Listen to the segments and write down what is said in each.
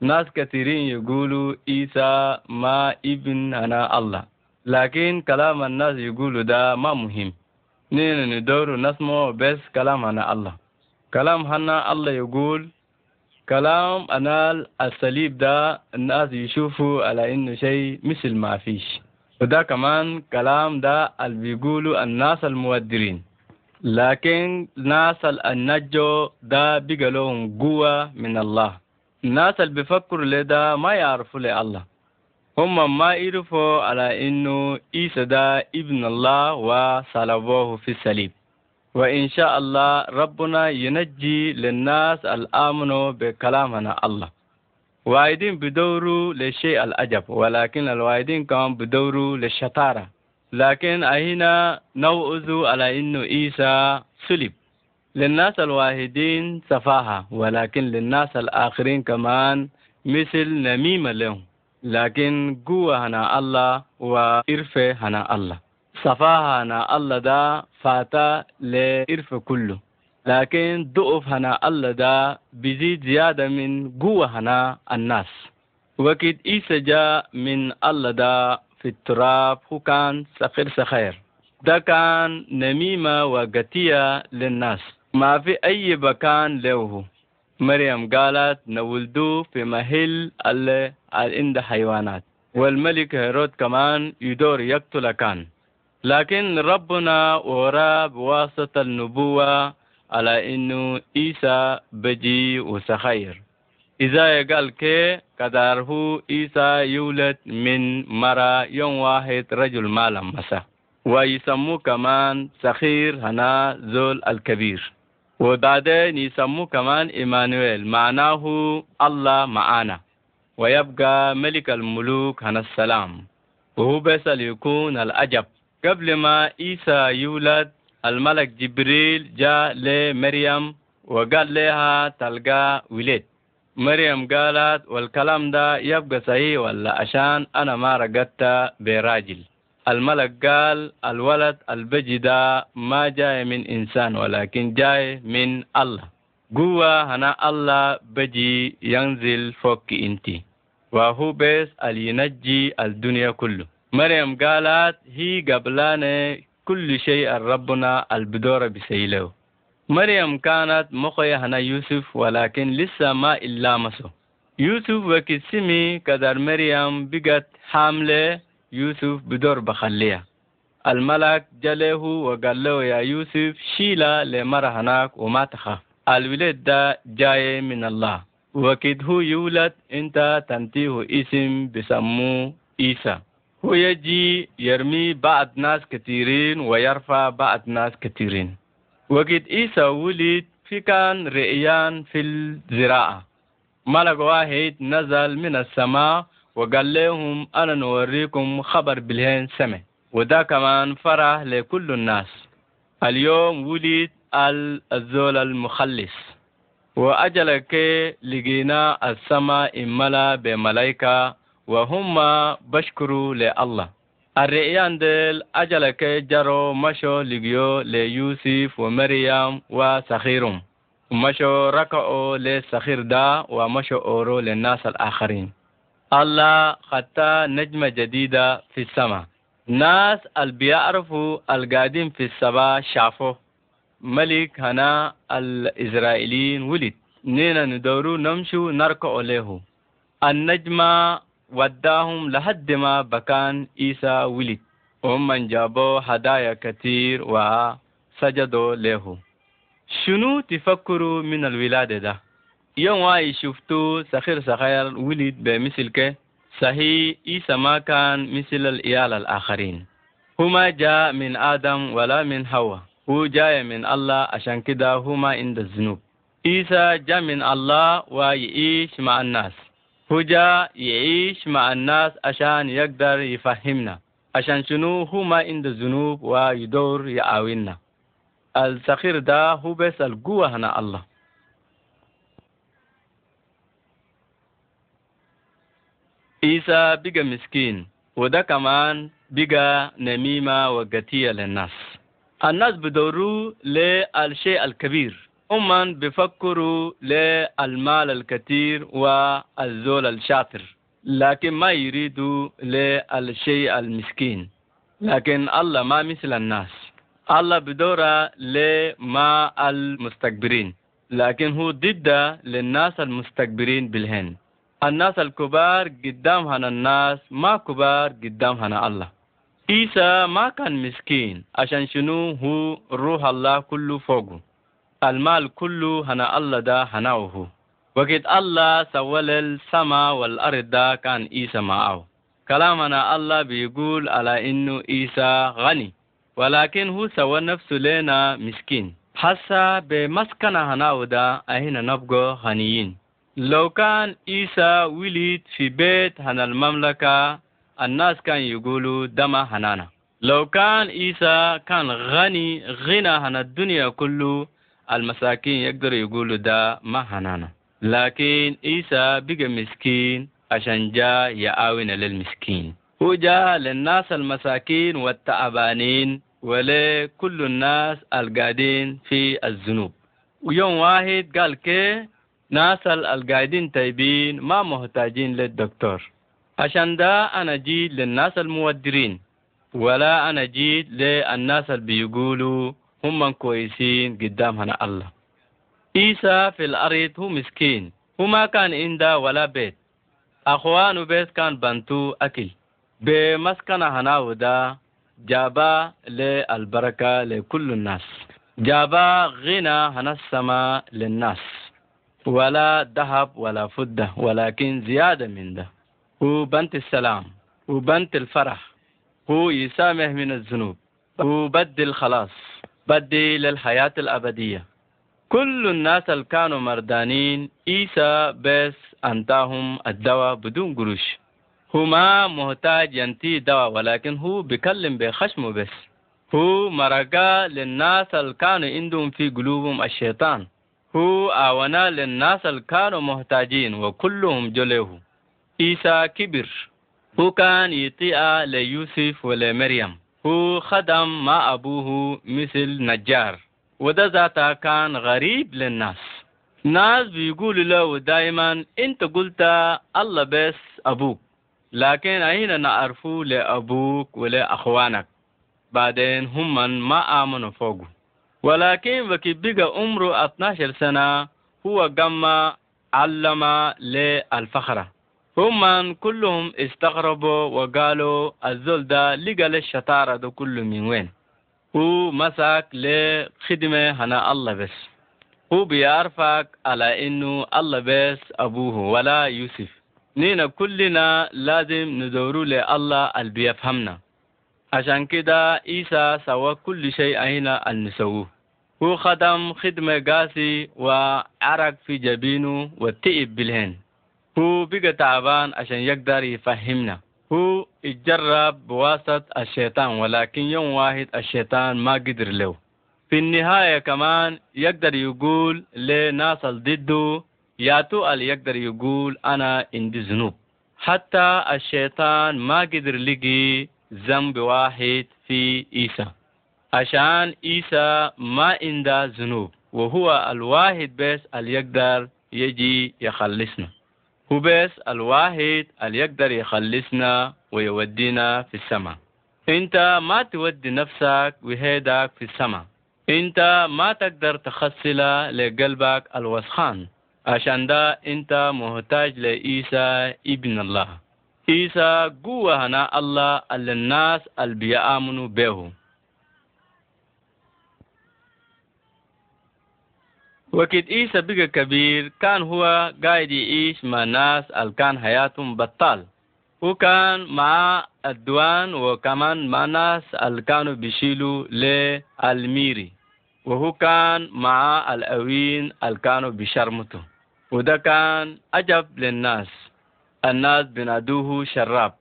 ناس كثيرين يقولوا عيسى ما ابن أنا الله. لكن كلام الناس يقولوا ده ما مهم. نين ندور نسمع بس كلام أنا الله. كلام هنا الله يقول كلام أنا الصليب ده الناس يشوفوا على إنه شيء مثل ما فيش. وده كمان كلام ده اللي بيقولوا الناس المودرين. لكن ناس النجو ده بقى لهم قوة من الله. الناس اللي بيفكروا لده ما يعرفوا لله هم ما يعرفوا على إنه عيسى ده ابن الله وصلبوه في الصليب وإن شاء الله ربنا ينجي للناس الآمنوا بكلامنا الله. وايدين بدوروا للشيء الأجب ولكن الوايدين كمان بدوروا للشطارة. لكن هنا نوعز على إنه عيسى صلب للناس الواحدين سفاهة ولكن للناس الآخرين كمان مثل نميمة لهم. لكن قوة هنا الله وإرفة هنا الله. سفاهة هنا الله دا فاتا لإرفة كله. لكن ضعف هنا الله دا بيزيد زيادة من قوة هنا الناس. وقت إيسا جاء من الله دا في التراب هو كان سخير سخير ده كان نميمة وقتية للناس. ما في أي مكان له مريم قالت نولدو في محل اللي عند حيوانات والملك هيرود كمان يدور يقتل كان لكن ربنا ورا بواسطة النبوة على إنه عيسى بجي وسخير إذا قال كي قدره عيسى يولد من مرة يوم واحد رجل مالم مسا ويسموه كمان سخير هنا زول الكبير وبعدين يسموه كمان إيمانويل معناه الله معانا. ويبقى ملك الملوك هنا السلام. وهو بس يكون الأجب. قبل ما عيسى يولد الملك جبريل جاء لمريم وقال لها تلقى ولد مريم قالت والكلام ده يبقى صحيح ولا؟ عشان أنا ما رقدت براجل. الملك قال الولد البجي ده ما جاي من إنسان ولكن جاي من الله. قوة هنا الله بجي ينزل فوق إنتي. وهو بس اللي ينجي الدنيا كله. مريم قالت هي قبلانة كل شيء ربنا البدورة بسيله. مريم كانت مخي هنا يوسف ولكن لسه ما إلا مسو يوسف وكي سمي كدر مريم بقت حاملة. يوسف بدور بخليها الملك جله وقال له يا يوسف شيلا لمرة هناك وما تخاف الولد ده جاي من الله. وكيد هو يولد انت تنتيه اسم بسموه عيسى. هو يجي يرمي بعض ناس كثيرين ويرفع بعض ناس كثيرين. وقد عيسى ولد في كان رئيان في الزراعة. ملك واحد نزل من السماء وقال لهم أنا نوريكم خبر بالهين سمع. وده كمان فرح لكل الناس. اليوم ولد الزول المخلص. وأجلك لقينا السماء إملا بملائكة وهم بشكروا لله. الرئيان ديل أجلك جرو مشو لقيو ليوسف ومريم وسخيرهم. مشو ركعوا للسخير دا ومشو أورو للناس الآخرين. الله خطى نجمة جديدة في السماء. ناس اللي بيعرفوا القاعدين في السماء شافوه. ملك هنا الإسرائيليين ولد. نينا ندورو نمشو نركع له. النجمة وداهم لحد ما بكان عيسى ولد. وهم من جابوا هدايا كثير وسجدوا له. شنو تفكروا من الولادة ده؟ يوم واي شفتوا سخير سخير ولد بمثل كه صحيح عيسى ما كان مثل الإيال الآخرين. هما جاء من آدم ولا من حواء. هو جاي من الله عشان كده هما عند الذنوب. عيسى جاء من الله ويعيش مع الناس. هو جاء يعيش مع الناس عشان يقدر يفهمنا. عشان شنو؟ هما عند الذنوب ويدور يعاوننا. السخير ده هو بس القوة هنا الله. عيسى بقى مسكين وده كمان بقى نميمة وقتية للناس الناس بدوروا للشيء الكبير هم بيفكروا للمال الكثير والزول الشاطر لكن ما يريدوا للشيء المسكين لكن الله ما مثل الناس الله بدورة لما المستكبرين لكن هو ضد للناس المستكبرين بالهن الناس الكبار قدام هنا الناس ما كبار قدام هنا الله. عيسى ما كان مسكين عشان شنو؟ هو روح الله كله فوقه. المال كله هنا الله ده هناوه وقت الله سوال السماء والأرض ده كان عيسى معه. كلامنا الله بيقول على إنه عيسى غني. ولكن هو سوى نفسه لنا مسكين. حتى بمسكن هناو ده أهنا نبقى غنيين. لو كان عيسى ولد في بيت هنا المملكة الناس كان يقولوا دما هنانا. لو كان عيسى كان غني غنى هنا الدنيا كله المساكين يقدروا يقولوا ده ما هنانا. لكن عيسى بقى مسكين عشان جاء يعاون للمسكين. هو جاء للناس المساكين والتعبانين ولكل الناس القاعدين في الذنوب. ويوم واحد قال كي ناس القاعدين تايبين ما محتاجين للدكتور. عشان ده أنا جيت للناس المودرين ولا أنا جيت للناس اللي بيقولوا هم كويسين قدام هنا الله. عيسى في الأرض هو مسكين هو ما كان عنده ولا بيت. أخوانه بيت كان بنتو أكل. بمسكن هنا ودا جابا للبركة لكل الناس. جابا غنى هنا السماء للناس. ولا ذهب ولا فضة ولكن زيادة من ده. هو بنت السلام هو بنت الفرح هو يسامح من الذنوب هو بدي الخلاص بدي للحياة الأبدية. كل الناس اللي كانوا مردانين عيسى بس أنتاهم الدواء بدون قروش. هو ما محتاج ينتي دواء ولكن هو بيكلم بخشمه بس. هو مرقا للناس اللي كانوا عندهم في قلوبهم الشيطان. هو آونا للناس اللي كانوا محتاجين وكلهم جلوه عيسى كبر هو كان يطيع ليوسف ولمريم هو خدم مع أبوه مثل نجار وده ذاته كان غريب للناس ناس بيقولوا له دائما انت قلت الله بس أبوك لكن أين نعرفه لأبوك ولأخوانك بعدين هم ما آمنوا فوقه ولكن بقى عمره 12 سنة هو جمع علم للفخرة هم كلهم استغربوا وقالوا الزول ده لقى الشطارة ده كله من وين؟ هو مسك لخدمة هنا الله بس. هو بيعرفك على إنه الله بس أبوه ولا يوسف. نينا كلنا لازم ندورو لله اللي بيفهمنا. عشان كده عيسى سوى كل شيء هنا اللي نسووه. هو خدم خدمة قاسي وعرق في جبينه والتئب بالهن. هو بقى تعبان عشان يقدر يفهمنا. هو اتجرب بواسطة الشيطان ولكن يوم واحد الشيطان ما قدر له. في النهاية كمان يقدر يقول لناس ضده ياتو اللي يقدر يقول أنا عندي ذنوب. حتى الشيطان ما قدر لقي ذنب واحد في عيسى. عشان عيسى ما عنده ذنوب وهو الواحد بس اللي يقدر يجي يخلصنا. هو بس الواحد اللي يقدر يخلصنا ويودينا في السماء. انت ما تودي نفسك وهيدك في السماء. انت ما تقدر تخسل لقلبك الوسخان. عشان ده انت محتاج لعيسى ابن الله. عيسى قوة هنا الله اللي الناس اللي بيآمنوا به. وقت عيسى بقى كبير كان هو قاعد يعيش مع ناس اللي كان حياتهم بطال. وكان مع الدوان وكمان مع ناس اللي كانوا بيشيلوا للميري وهو كان مع الأوين اللي كانوا بيشرمتوا. وده كان عجب للناس. الناس بنادوه شراب.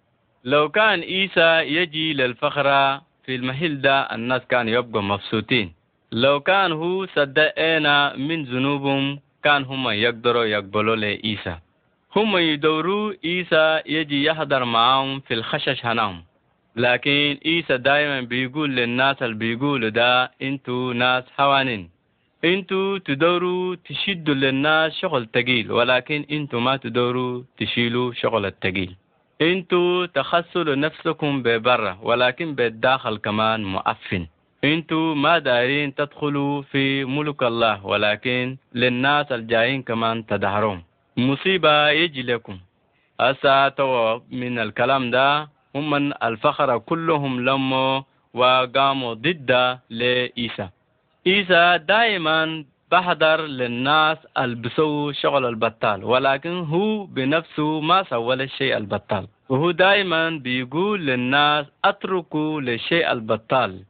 لو كان عيسى يجي للفخرة في المحل ده الناس كانوا يبقوا مبسوطين. لو كان هو صدقنا من ذنوبهم كان هم يقدروا يقبلوا لعيسى. هم يدوروا عيسى يجي يحضر معهم في الخشش هناهم. لكن عيسى دائما بيقول للناس اللي بيقولوا ده أنتوا ناس حوانين. أنتوا تدوروا تشدوا للناس شغل تقيل ولكن أنتوا ما تدوروا تشيلوا شغل التقيل. أنتوا تخصوا لنفسكم ببرة ولكن بالداخل كمان مؤفن. أنتوا ما دارين تدخلوا في ملك الله ولكن للناس الجايين كمان تدهرون. مصيبة يجي لكم. أسا تو من الكلام ده هم الفخر كلهم لموا وقاموا ضد لإيسا. إيسا دائما بحضر للناس البسوا شغل البطال ولكن هو بنفسه ما سوى الشيء البطال. وهو دائما بيقول للناس أتركوا للشيء البطال.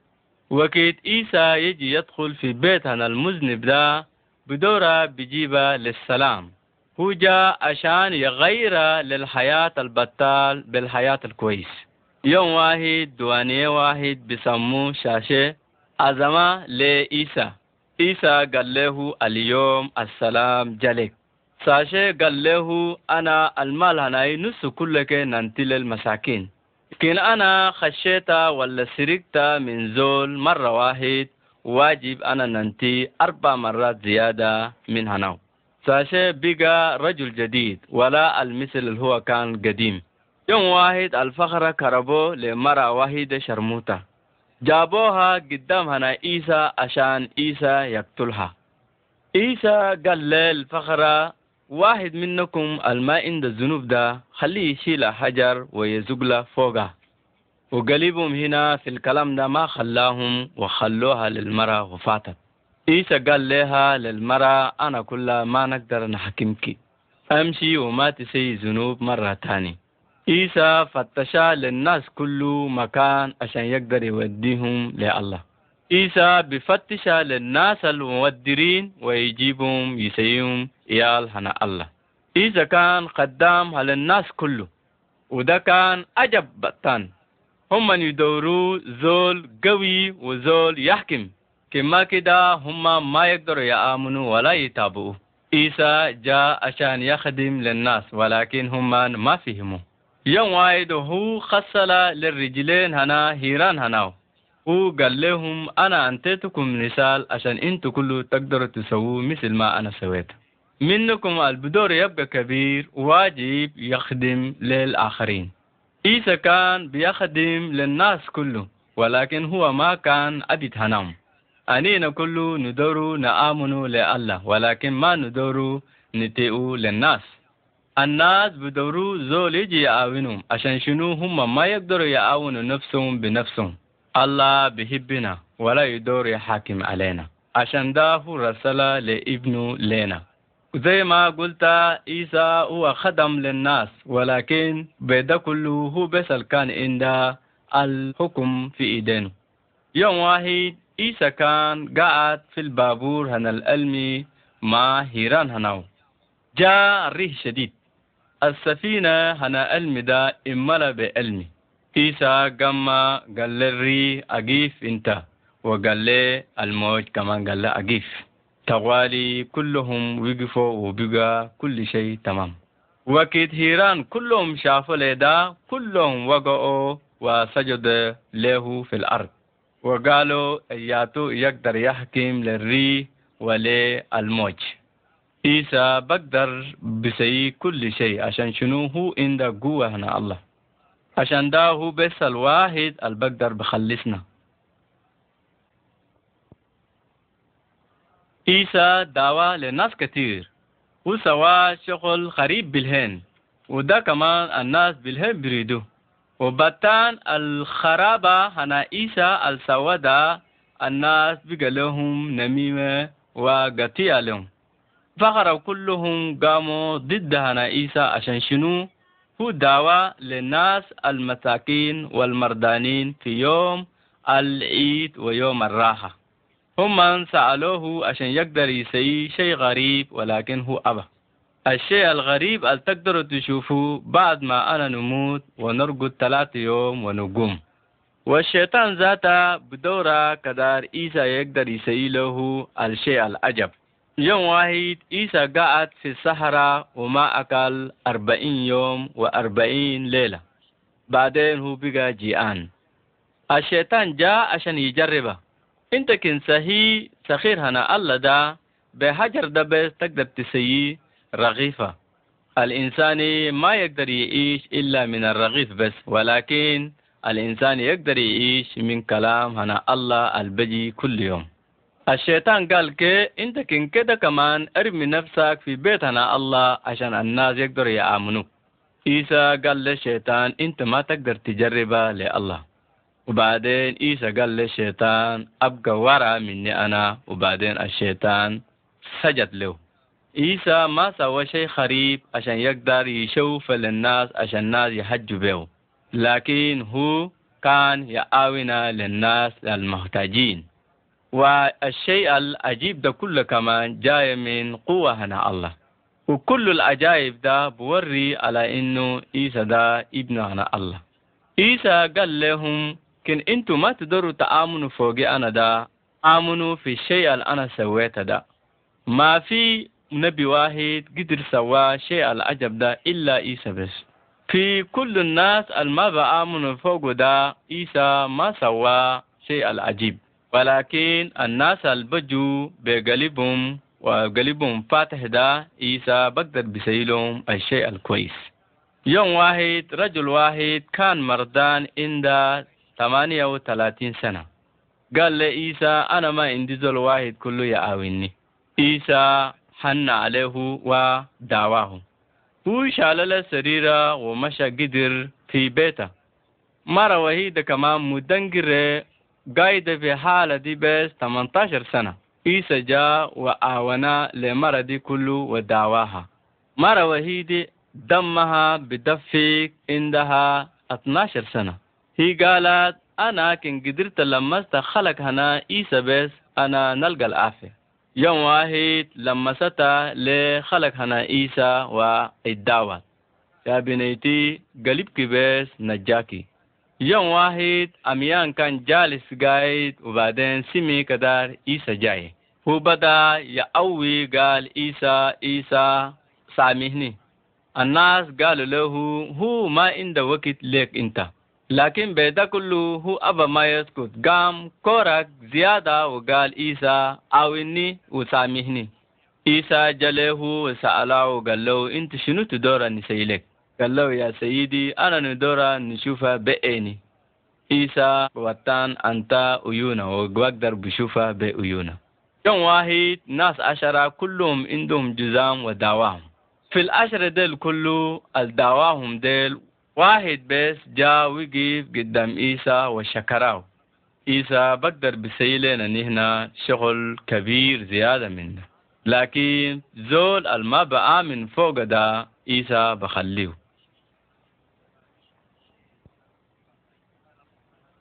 وكيد إيسا يجي يدخل في بيتنا المذنب ده بدورة بجيبة للسلام. هو جاء عشان يغير للحياة البطال بالحياة الكويس. يوم واحد دوانية واحد بسموه شاشة أزمة لإيسا. إيسا قال له اليوم السلام جلك ساشة قال له أنا المال هناي نص كلك ننتل المساكين لكن أنا خشيت ولا سرقت من زول مرة واحد. واجب أنا ننتي أربع مرات زيادة من هناو ساشة بقى رجل جديد ولا المثل اللي هو كان قديم. يوم واحد الفخرة كربو لمرة واحدة شرموطة. جابوها قدام هنا إيسا عشان إيسا يقتلها. إيسا قال للفخرة واحد منكم الماء عند الذنوب ده خليه يشيل حجر ويزقله فوقها وقلبهم هنا في الكلام ده ما خلاهم وخلوها للمرأة وفاتت. إيسا قال لها للمرأة أنا كلها ما نقدر نحكمك. أمشي وما تسي ذنوب مرة تاني إيسا فتشا للناس كله مكان عشان يقدر يوديهم لله. إيسا بفتش للناس المودرين ويجيبهم يسيهم إيال هنا الله. إيسا كان خدام على الناس كله وده كان أجب بطان. هم من يدوروا زول قوي وزول يحكم. كما كده هم ما يقدروا يآمنوا ولا يتابعوا. إيسا جاء عشان يخدم للناس ولكن هم ما فهموا. يوم واحد هو خسل للرجلين هنا هيران هناو هو قال لهم أنا أنتيتكم مثال عشان أنتوا كله تقدروا تسووا مثل ما أنا سويت. منكم البدور يبقى كبير واجب يخدم للآخرين. إيسا كان بيخدم للناس كله ولكن هو ما كان أديت هنام أنينا كله ندورو نآمنوا لله ولكن ما ندورو نتيئو للناس. الناس بدورو زول يجي يعاونهم عشان شنو؟ هم ما يقدروا يعاونوا نفسهم بنفسهم. الله بيحبنا ولا يدور يحاكم علينا. عشان ده هو رسالة لابنه لنا زي ما قلت عيسى هو خدم للناس ولكن بيدا كله هو بس كان عند الحكم في إيدينه. يوم واحد عيسى كان قاعد في البابور هنا الألمي مع هيران هناو جاء ريح شديد. السفينة هنا ألمي ده إملا بألمي. عيسى قام قال للري أقيف أنت. وقال لي الموج كمان قال لي أقيف. توالي كلهم وقفوا وبقى كل شيء تمام. وقت هيران كلهم شافوا لدا كلهم وقعوا وسجد له في الأرض. وقالوا إياتو يقدر يحكم للري وللموج عيسى بقدر بسي كل شيء عشان شنو؟ هو عنده قوة هنا الله. عشان ده هو بس الواحد اللي بقدر بخلصنا. عيسى دعوة لناس كتير. وسوا شغل غريب بالهن. وده كمان الناس بالهن بريدو. وبتان الخرابة هنا عيسى السوداء الناس بقى لهم نميمة وقتية لهم فخروا كلهم قاموا ضد هنا عيسى عشان شنو؟ هو دعوة للناس المساكين والمردانين في يوم العيد ويوم الراحة. هم من سألوه عشان يقدر يسوي شيء غريب ولكن هو أبى. الشيء الغريب اللي تقدروا تشوفوه بعد ما أنا نموت ونرقد ثلاثة يوم ونقوم. والشيطان ذاته بدورة كدار إيسا يقدر يسوي له الشيء العجب يوم واحد إيسا قعد في الصحراء وما أكل أربعين يوم وأربعين ليلة. بعدين هو بقى جيعان. الشيطان جاء عشان يجربه. انت كن سهي سخير هنا الله دا بحجر ده بس تقدر تسيي رغيفة الإنسان ما يقدر يعيش إلا من الرغيف بس ولكن الإنسان يقدر يعيش من كلام هنا الله البجي كل يوم الشيطان قال كي انت كن كده كمان ارمي نفسك في بيت هنا الله عشان الناس يقدروا يآمنوا عيسى قال للشيطان انت ما تقدر تجربها لله وبعدين عيسى قال للشيطان أبقى ورا مني أنا. وبعدين الشيطان سجد له. عيسى ما سوى شيء خريب عشان يقدر يشوف للناس عشان الناس يحجوا به. لكن هو كان يعاون للناس المحتاجين. والشيء العجيب ده كله كمان جاي من قوة هنا الله. وكل العجائب ده بوري على إنه عيسى ده ابن هنا الله. عيسى قال لهم كن أنتوا ما تقدروا تآمنوا فوقي أنا ده آمنوا في الشيء اللي أنا سويته ده ما في نبي واحد قدر سوى شيء العجب ده إلا عيسى بس. في كل الناس الما بآمنوا فوق ده عيسى ما سوى شيء العجيب. ولكن الناس البجو بقلبهم وقلبهم فاتح ده عيسى بقدر بسيلهم الشيء الكويس. يوم واحد رجل واحد كان مردان عند 38 سنة قال لعيسى أنا ما عندي زول واحد كله يعاوني عيسى حن عليه ودعواه هو شال السريرة ومشى قدر في بيته مرة وحيدة كمان مدنجرة قايدة في حالة دي بس 18 سنة عيسى جاء وآونا لمرة دي كله ودعواها مرة وحيدة دمها بدفق عندها 12 سنة هي قالت أنا كن قدرت لمست خلق هنا عيسى بس أنا نلقى العافية يوم واحد لمستا لخلق هنا عيسى والدعوة يا بنيتي قلبك بس نجاكي يوم واحد أميان كان جالس قايد وبعدين سمي كدار عيسى جاي هو بدا يأوي قال عيسى عيسى سامحني الناس قالوا له هو ما عنده وقت لك انت لكن بيدا كله هو أبا ما يسكت. قام كورك زيادة وقال عيسى أويني وسامحني. عيسى جله وسأله وقال له إنت شنو تدور نسيلك قال له يا سيدي أنا ندور نشوفها بعيني عيسى وطان أنت عيونا وقدر بشوفها بعيونا يوم واحد ناس عشرة كلهم عندهم جزام ودعواهم في العشرة ديل كله الدعواهم ديل واحد بس جا وقف قدام عيسى وشكراه. عيسى بقدر بسيلنا نهنا شغل كبير زيادة منه. لكن زول الما بآمن فوق ده عيسى بخليه.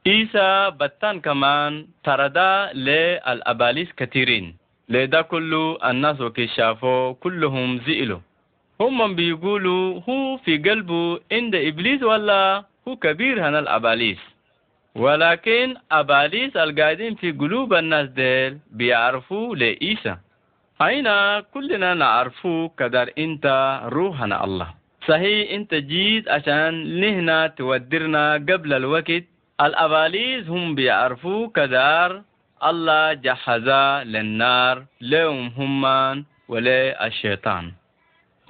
عيسى بطان كمان تردا للأباليس كثيرين. لذا كله الناس وكي شافوا كلهم زئلوا. هم بيقولوا هو في قلبه عند إبليس ولا هو كبير هنا الأباليس. ولكن أباليس القاعدين في قلوب الناس ديل بيعرفوا لعيسى. هنا كلنا نعرفوا كدر إنت روحنا الله؟ صحيح إنت جيت عشان نهنا تودرنا قبل الوقت. الأباليس هم بيعرفوا كدار الله جهزا للنار لهم هم وللشيطان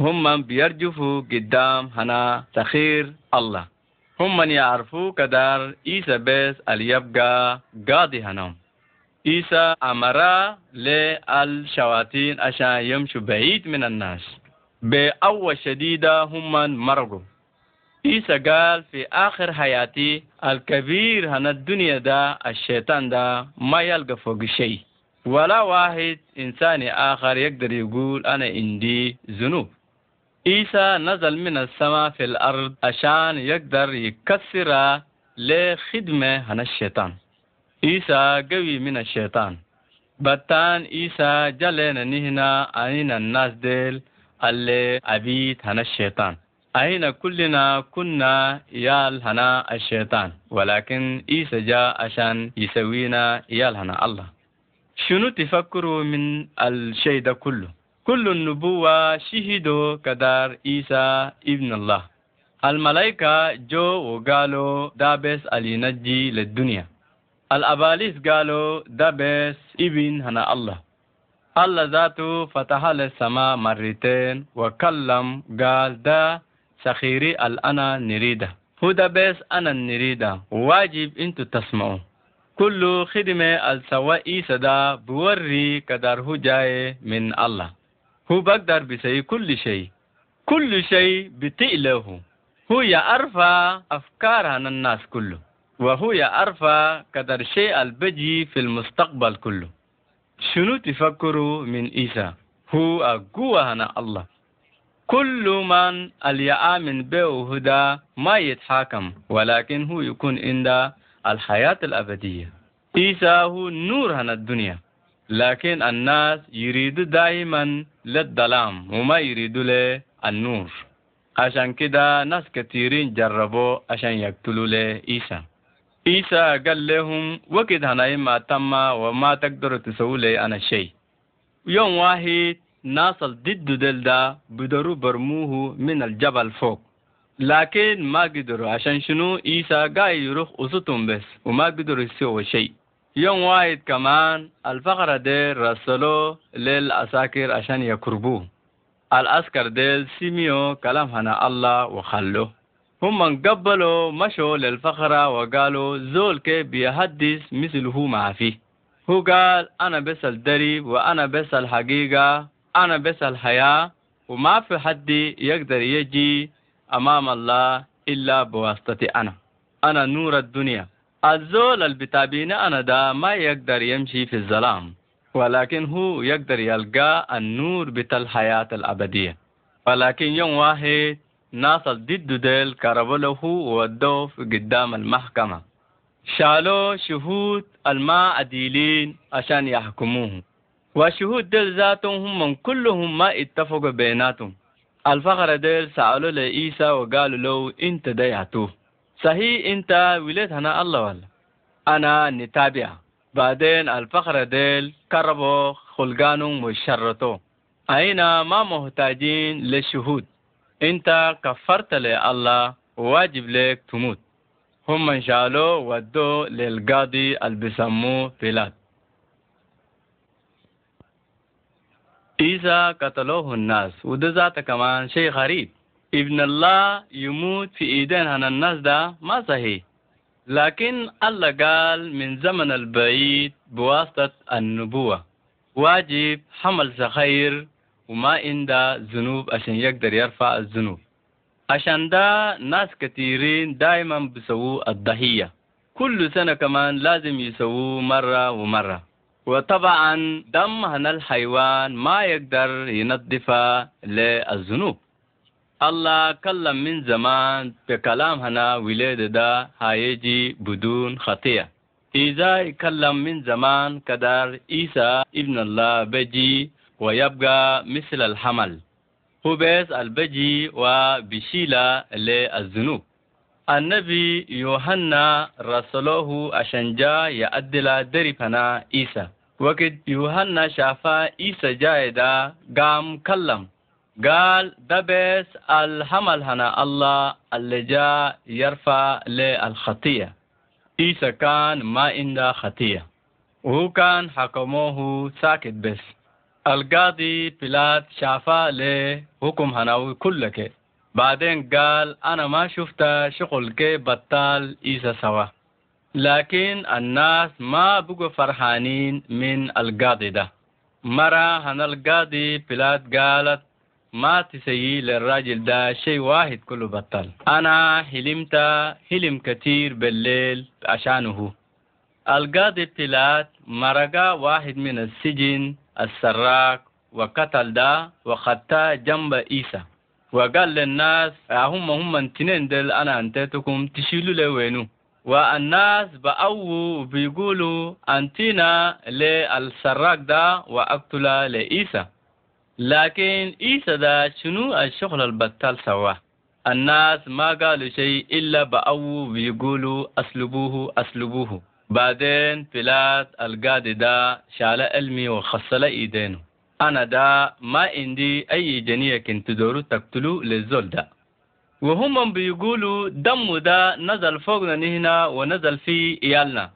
هم بيرجفوا قدام هنا تخير الله هم يعرفوا كدار إيسى بس يبقى قاضي هناهم إيسى أمر للشواتين عشان يمشوا بعيد من الناس بأول شديدة هم مرقوا عيسى قال في آخر حياتي الكبير هنا الدنيا ده الشيطان ده ما يلقى فوق شيء ولا واحد إنساني آخر يقدر يقول أنا عندي ذنوب عيسى نزل من السماء في الأرض عشان يقدر يكسر لخدمة هنا الشيطان. عيسى قوي من الشيطان. بطان عيسى جلنا نهنا عين الناس ديل اللي عبيد هنا الشيطان. أين كلنا كنا يال هنا الشيطان. ولكن عيسى جاء عشان يسوينا يال هنا الله. شنو تفكروا من الشيء ده كله؟ كل النبوة شهدوا كدار عيسى ابن الله. الملائكة جو وقالوا دابس الينجي للدنيا. الأباليس قالوا ده بس ابن هنا الله. الله ذاته فتح السماء مرتين وكلم قال ده سخيري الأنا نريدة. هو ده بس أنا نريدة. واجب انتو تسمعوا. كل خدمة السواء إيسا ده بوري قدر هو جاي من الله. هو بقدر بسي كل شيء. كل شيء بتئله هو يعرف أفكار عن الناس كله. وهو يعرف قدر شيء البجي في المستقبل كله. شنو تفكروا من إيسا؟ هو أقوى هنا الله. كل من اليأمن به هدى ما يتحاكم ولكن هو يكون عند الحياة الأبدية. إيسا هو نور هنا الدنيا. لكن الناس يريدوا دائما للظلام وما يريدوا له النور. عشان كده ناس كثيرين جربوا عشان يقتلوا له إيسا إيسا قال لهم وقت هنا ما تم وما تقدروا تسووا لي أنا شيء. يوم واحد ناس ضد دلدا بدروا برموه من الجبل فوق. لكن ما قدروا عشان شنو؟ إيسا قاعد يروح وسطهم بس وما قدروا يسووا شيء. يوم واحد كمان الفقرة ديل رسلوا للعساكر عشان يكربوه العسكر ديل سميوا كلام هنا الله وخلوه هم من قبلوا مشوا للفقرة وقالوا زول كيف بيحدث مثله ما فيه هو قال أنا بس الدري وأنا بس الحقيقة أنا بس الحياة وما في حد يقدر يجي أمام الله إلا بواسطتي أنا. أنا نور الدنيا. الزول اللي بتابيني أنا ده ما يقدر يمشي في الظلام ولكن هو يقدر يلقى النور بتاع الحياة الأبدية. ولكن يوم واحد ناس ضد ديل كربوا له وودوه قدام المحكمة. شالوا شهود الماء عديلين عشان يحكموه. وشهود ديل ذاتهم هم كلهم ما اتفقوا بيناتهم. الفقرة ديل سألوا لعيسى وقالوا له انت ديعتوه صحيح انت ولد هنا الله ولا أنا نتابع. بعدين الفقرة ديل كربوا خلقانهم وشرطوا أين ما محتاجين للشهود انت كفرت لله وواجب لك تموت. هم إن شالوه ودوه للقاضي اللي بيلات إذا قتلوه الناس وده ذاته كمان شيء غريب. إبن الله يموت في إيدين هنا الناس ده ما صحيح. لكن الله قال من زمن البعيد بواسطة النبوة. واجب حمل سخير وما عنده ذنوب عشان يقدر يرفع الذنوب. عشان ده ناس كثيرين دائما بيسووا الضحية. كل سنة كمان لازم يسووه مرة ومرة. وطبعا دم هنا الحيوان ما يقدر ينظف للذنوب. الله كلم من زمان بكلام هنا ولاد ده هيجي بدون خطية إذا يكلم من زمان كدر عيسى ابن الله بجي ويبقى مثل الحمل. هو بس البجي وبشيلة للذنوب النبي يوحنا رسله عشان جاء يأدل دربنا عيسى وقت يوحنا شافا عيسى جاي دا قام كلم قال ده بس الحمل هنا الله اللي جاء يرفع للخطية. عيسى كان ما عنده خطية. وهو كان حكموه ساكت بس. القاضي بلاد شافا له حكم هناوي كلك. بعدين قال أنا ما شفت شغل كي بطال إيسا سوا. لكن الناس ما بقوا فرحانين من القاضي ده. مرة هنا القاضي بلاد قالت ما تسيي للراجل ده شيء واحد كله بطل. أنا حلمت حلم كتير بالليل عشانه. القاضي بلاد مرقا واحد من السجن السراق وقتل ده وخدته جنب عيسى وقال للناس هم هم انتنين دل أنا انتيتكم تشيلوا لي وينو. والناس بأو بيقولوا أنتينا للسراق ده وأقتل لعيسى لكن عيسى ده شنو الشغل البطال سواه الناس ما قالوا شيء إلا بأو بيقولوا أسلبوه أسلبوه. بعدين بلاد القاضي ده شال علمي وخصل إيدينه. أنا ده ما عندي أي جنية كنت دورو تقتلوا للزول ده وهم بيقولوا دم ده نزل فوقنا هنا ونزل في إيالنا.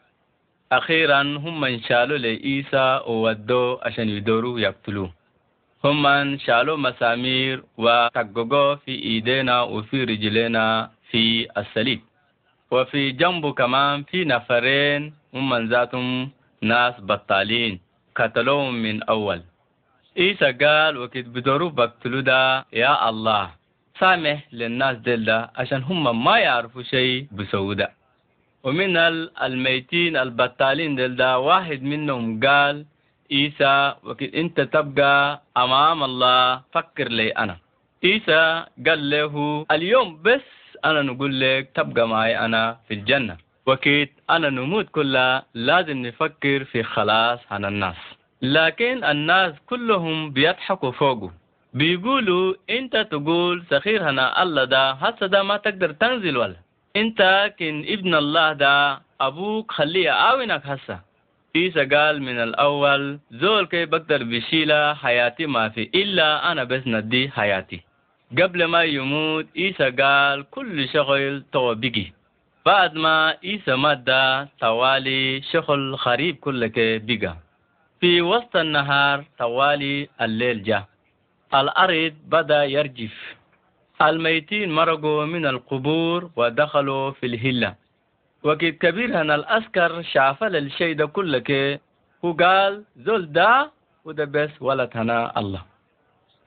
أخيرا هم من شالوا لعيسى وودوا عشان يدوروا يقتلوه. هم من شالوا مسامير وتققوا في إيدينا وفي رجلينا في الصليب وفي جنبه كمان في نفرين هم ذاتهم ناس بطالين. قتلوهم من أول. عيسى قال وقت بدوروا بقتلوا ده يا الله سامح للناس دل ده عشان هم ما يعرفوا شيء بسوده ومن الميتين البطالين دل ده واحد منهم قال عيسى إنت تبقى أمام الله فكر لي أنا. عيسى قال له اليوم بس أنا نقول لك تبقى معي أنا في الجنة. وقت أنا نموت كلها لازم نفكر في خلاص عن الناس. لكن الناس كلهم بيضحكوا فوقه. بيقولوا إنت تقول سخير هنا الله ده هسه ده ما تقدر تنزل ولا. إنت كن ابن الله ده أبوك خليه اعاونك هسه. عيسى قال من الأول. زول كي بقدر بشيلة حياتي؟ ما في. إلا أنا بس ندي حياتي. قبل ما يموت عيسى قال كل شغل تو بيجي. بعد ما عيسى مات ده توالي شغل خريب كلك بيجا. في وسط النهار توالي الليل جاء الأرض بدأ يرجف. الميتين مرقوا من القبور ودخلوا في الهلة. وقت كبير هنا الأسكر شاف الشيء ده كله كي وقال زول ده وده بس ولد هنا الله.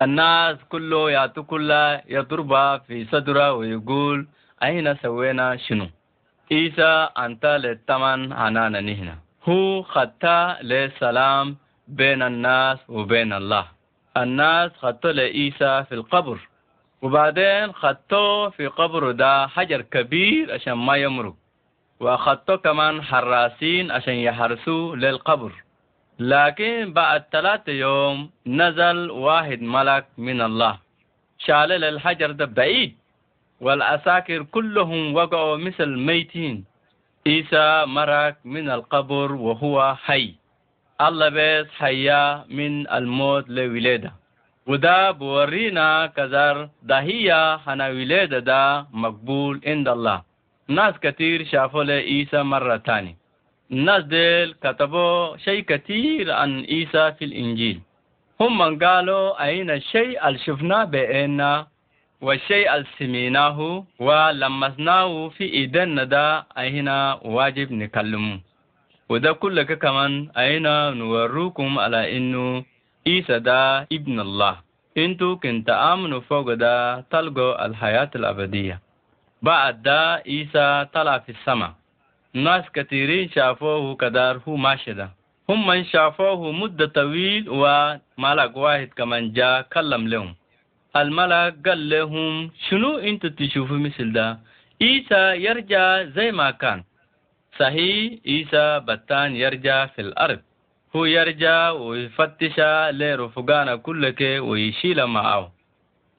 الناس كله يعطوا كله يضربها في صدرة ويقول أين سوينا شنو؟ إيسا أنت للتمن عنانا نهنا. هو خطا للسلام بين الناس وبين الله. الناس خطوا لإيسا في القبر. وبعدين خطوه في قبره ده حجر كبير عشان ما يمرق. وخطوه كمان حراسين عشان يحرسوه للقبر. لكن بعد ثلاثة يوم نزل واحد ملك من الله. شال الحجر ده بعيد والأساكر كلهم وقعوا مثل ميتين. عيسى مرق من القبر وهو حي. الله بس حيا من الموت لولادة. وده بورينا كذر ده هي هنا ولادة ده مقبول عند الله. ناس كتير شافوا لعيسى مرة تاني الناس ديل كتبوا شيء كتير عن عيسى في الإنجيل. هم قالوا أين الشيء اللي شفناه بأننا والشيء اللي سميناه ولمسناه في إيدنا ده أهنا واجب نكلمه. وده كله كمان أين نوروكم على إنه عيسى ده ابن الله. انتو كنت آمنوا فوق ده تلقوا الحياة الأبدية. بعد عيسى طلع في السماء. ناس كثيرين شافوه كدار هو ماشي ده هم من شافوه مدة طويل وملك واحد كمان جاء كلم لهم. الملك قال لهم شنو أنتوا تشوفوا مثل ده؟ عيسى يرجع زي ما كان. صحيح عيسى بتان يرجع في الأرض. هو يرجع ويفتش لرفقانا كلك ويشيل معه.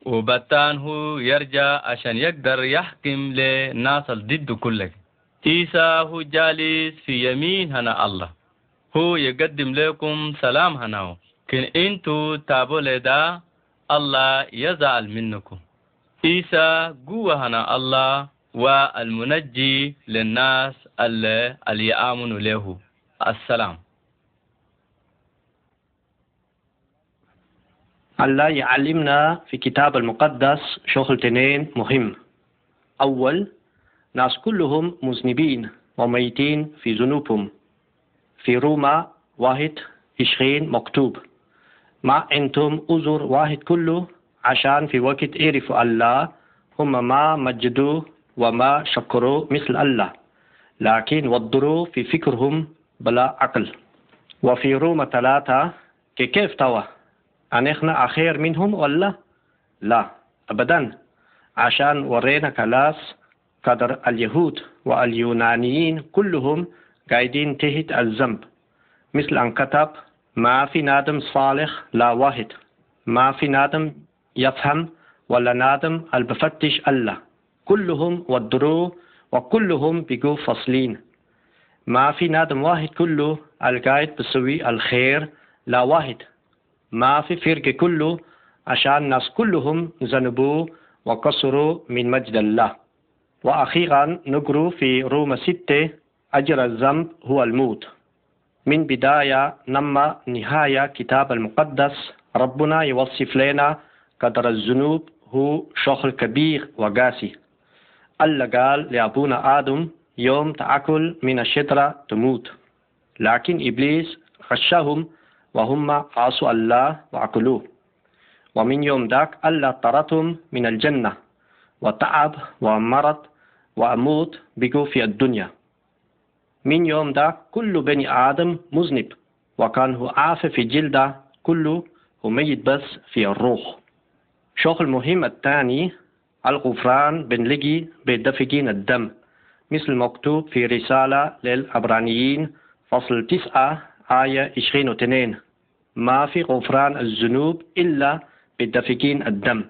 وبتان هو يرجع عشان يقدر يحكم للناس ضد كلك. عيسى هو جالس في يمين هنا الله. هو يقدم لكم سلام هنا. كن انتو تابوا لدا الله يزعل منكم. عيسى قوة هنا الله والمنجي للناس اللي, اللي يآمنوا له. السلام. الله يعلمنا في كتاب المقدس شغلتين مهم. أول ناس كلهم مذنبين وميتين في ذنوبهم. في روما واحد عشرين مكتوب. ما أنتم أزر واحد كله عشان في وقت يعرفوا الله هم ما مجدوا وما شكروا مثل الله. لكن وضروا في فكرهم بلا عقل. وفي روما ثلاثة كيف توا؟ أن إحنا أخير منهم ولا؟ لا. أبدا. عشان ورينا كلاس قدر اليهود واليونانيين كلهم قاعدين تحت الذنب. مثل أن كتب ما في نادم صالح لا واحد. ما في نادم يفهم ولا نادم البفتش الله كلهم ودروا وكلهم بيقوا فصلين ما في نادم واحد كله القاعد بسوي الخير لا واحد. ما في فرق كله عشان الناس كلهم ذنبوا وكسروا من مجد الله. وأخيرا نقرأ في روما ستة أجر الذنب هو الموت. من بداية نما نهاية كتاب المقدس ربنا يوصف لنا قدر الذنوب هو شغل كبير وقاسي. الله قال لأبونا آدم يوم تأكل من الشجرة تموت. لكن إبليس غشهم وهم عصوا الله وأكلوه. ومن يوم ذاك الله طردهم من الجنة. وتعب ومرض وأموت بقوا في الدنيا. من يوم ذاك كل بني آدم مذنب. وكان هو عافى في جلده كله وميت بس في الروح. شغل مهم الثاني الغفران بنلقي بدفقين الدم. مثل مكتوب في رسالة للعبرانيين فصل تسعة آية 22 ما في غفران الذنوب إلا بدفقين الدم.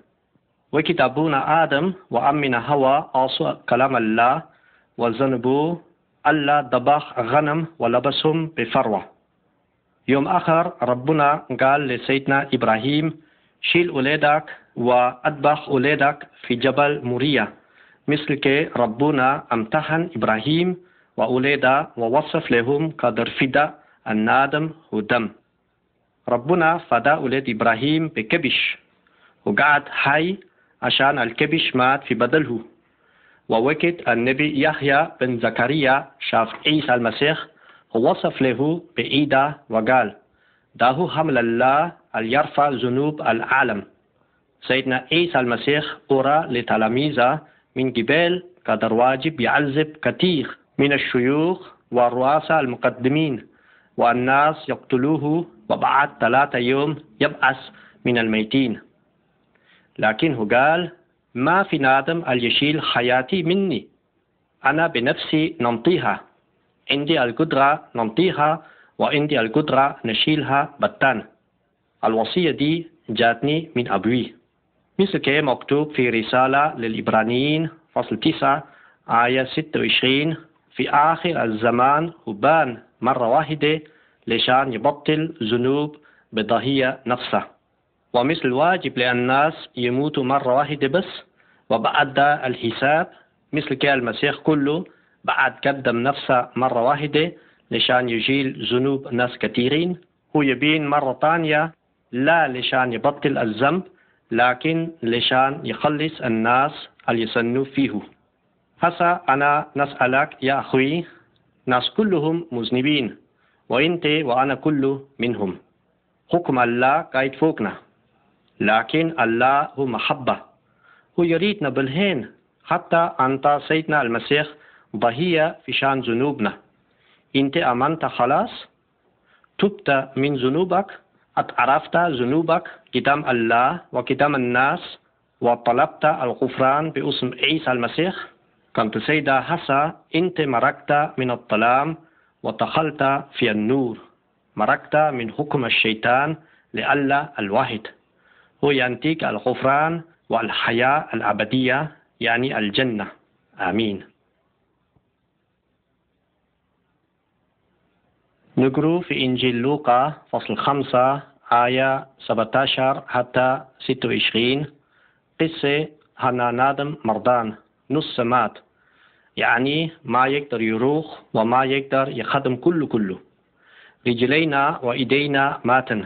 وكتابنا آدم وأمنا هوا أعصوا كلام الله وذنبوا ألا دبخ غنم ولبسهم بفروة. يوم آخر ربنا قال لسيدنا إبراهيم شيل أولادك وأدبخ أولادك في جبل موريا مثل كي ربنا أمتحن إبراهيم وأولاده ووصف لهم قدر فدا النادم ودم ربنا فدا أولاد إبراهيم بكبش. وقعد حي عشان الكبش مات في بدله. ووقت النبي يحيى بن زكريا شاف عيسى المسيح ووصف له بإيده وقال ده حمل الله ليرفع ذنوب العالم. سيدنا عيسى المسيح أرى لتلاميذه من قبل قدر واجب يعذب كثير من الشيوخ والرؤساء المقدمين. والناس يقتلوه وبعد ثلاثة يوم يبعث من الميتين. لكنه قال ما في نادم يشيل حياتي مني. أنا بنفسي نمطيها عندي القدرة نمطيها وعندي القدرة نشيلها بتان. الوصية دي جاتني من أبوي. مثل كما مكتوب في رسالة للإبرانيين فصل 9 آية 26 في آخر الزمان وبان مرة واحدة لشان يبطل ذنوب بضهية نفسه. ومثل الواجب للناس يموتوا مرة واحدة بس وبعد الحساب مثل كي المسيح كله بعد قدم نفسه مرة واحدة لشان يجيل ذنوب ناس كثيرين. هو يبين مرة ثانية لا لشان يبطل الذنب لكن لشان يخلص الناس اللي يسنوا فيه. هسا أنا نسألك يا أخوي ناس كلهم مذنبين. وانت وأنا كله منهم. حكم الله قايد فوقنا لكن الله هو محبة. هو يريدنا بالهين حتى أنت سيدنا المسيح ضحية في شان ذنوبنا. انت أمنت خلاص؟ تبت من ذنوبك؟ عرفت ذنوبك؟ قدام الله وقدام الناس؟ وطلبت الغفران باسم عيسى المسيح؟ كنت سيدة حسا انت مركت من الظلام؟ ودخلت في النور. مركت من حكم الشيطان لألا الواحد. هو ينتيك الغفران والحياة الأبدية يعني الجنة. آمين. نقرأ في إنجيل لوقا فصل خمسة آية 17 حتى 26 قصة هنا نادم مرضان نص مات. يعني ما يقدر يروح وما يقدر يخدم كله كله. رجلينا وإيدينا ماتن.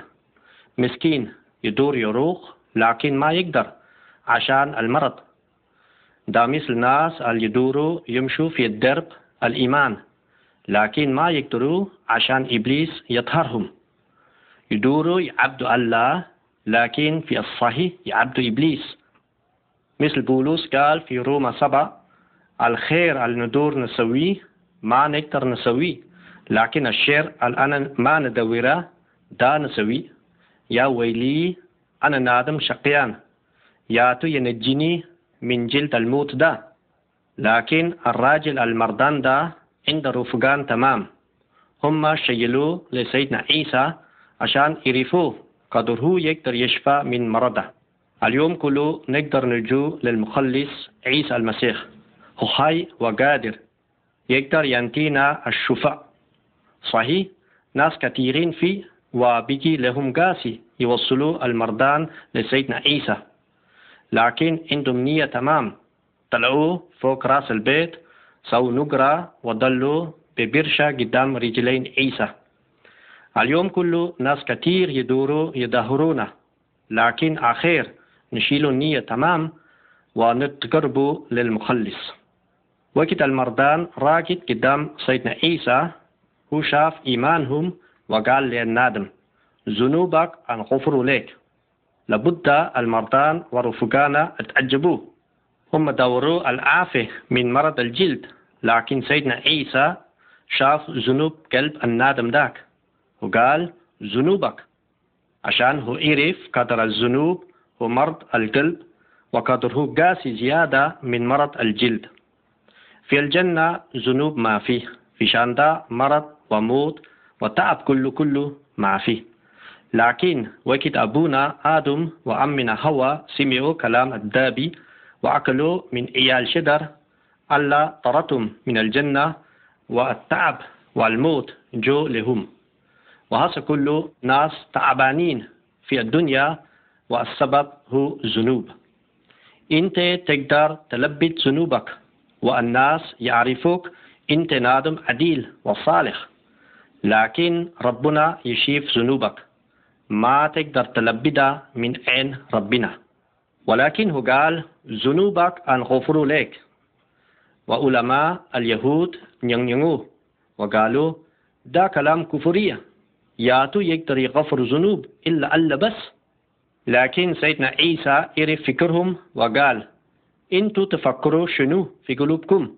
مسكين يدور يروح لكن ما يقدر عشان المرض. ده مثل ناس اللي يدوروا يمشوا في الدرب الإيمان لكن ما يقدروا عشان إبليس يطهرهم. يدوروا يعبدوا الله لكن في الصحيح يعبدوا إبليس. مثل بولس قال في روما سبعة الخير اللي ندور نسويه ما نقدر نسويه لكن الشر الآن ما ندوره دا نسويه. يا ويلي أنا نادم شقيان. ياتو ينجيني من جلد الموت ده لكن الراجل المردان ده عنده رفقان تمام. هم شيلوه لسيدنا عيسى عشان يعرفوه قدر هو يقدر يشفى من مرضه. اليوم كله نقدر نرجو للمخلص عيسى المسيح. هو حي وقادر. يقدر ينتينا الشفاء. صحيح ناس كثيرين فيه وبيجي لهم قاسي يوصلوا المردان لسيدنا عيسى. لكن عندهم نية تمام. طلعوا فوق راس البيت سووا نقرة وضلوا ببرشة قدام رجلين عيسى. اليوم كله ناس كتير يدوروا يدهرونا لكن آخر نشيلوا النية تمام ونتقربوا للمخلص. وقت المردان راكد قدام سيدنا عيسى هو شاف إيمانهم وقال للنادم ذنوبك أنغفر لك. لابد المردان ورفقانا اتعجبوا هم دوروا العافية من مرض الجلد لكن سيدنا عيسى شاف ذنوب قلب النادم ذاك وقال ذنوبك. عشان هو عرف قدر الذنوب ومرض القلب وقدره قاسي زيادة من مرض الجلد. في الجنة ذنوب ما فيه في شاندا مرض وموت وتعب كله كله ما فيه. لكن وقت أبونا آدم وأمنا هوا سمعوا كلام الدابي وأكلوا من إيال شدر ألا طردهم من الجنة والتعب والموت جو لهم. وهذا كله ناس تعبانين في الدنيا والسبب هو ذنوب. إنت تقدر تلبد ذنوبك. والناس يعرفوك انت نادم عديل وصالح. لكن ربنا يشيف ذنوبك. ما تقدر تلبدها من عين ربنا. ولكن هو قال ذنوبك أنغفر لك وعلماء اليهود ينينوه وقالوا ده كلام كفرية. ياتو يقدر يغفر ذنوب إلا ألا بس. لكن سيدنا عيسى يعرف فكرهم وقال أنتوا تفكروا شنو في قلوبكم؟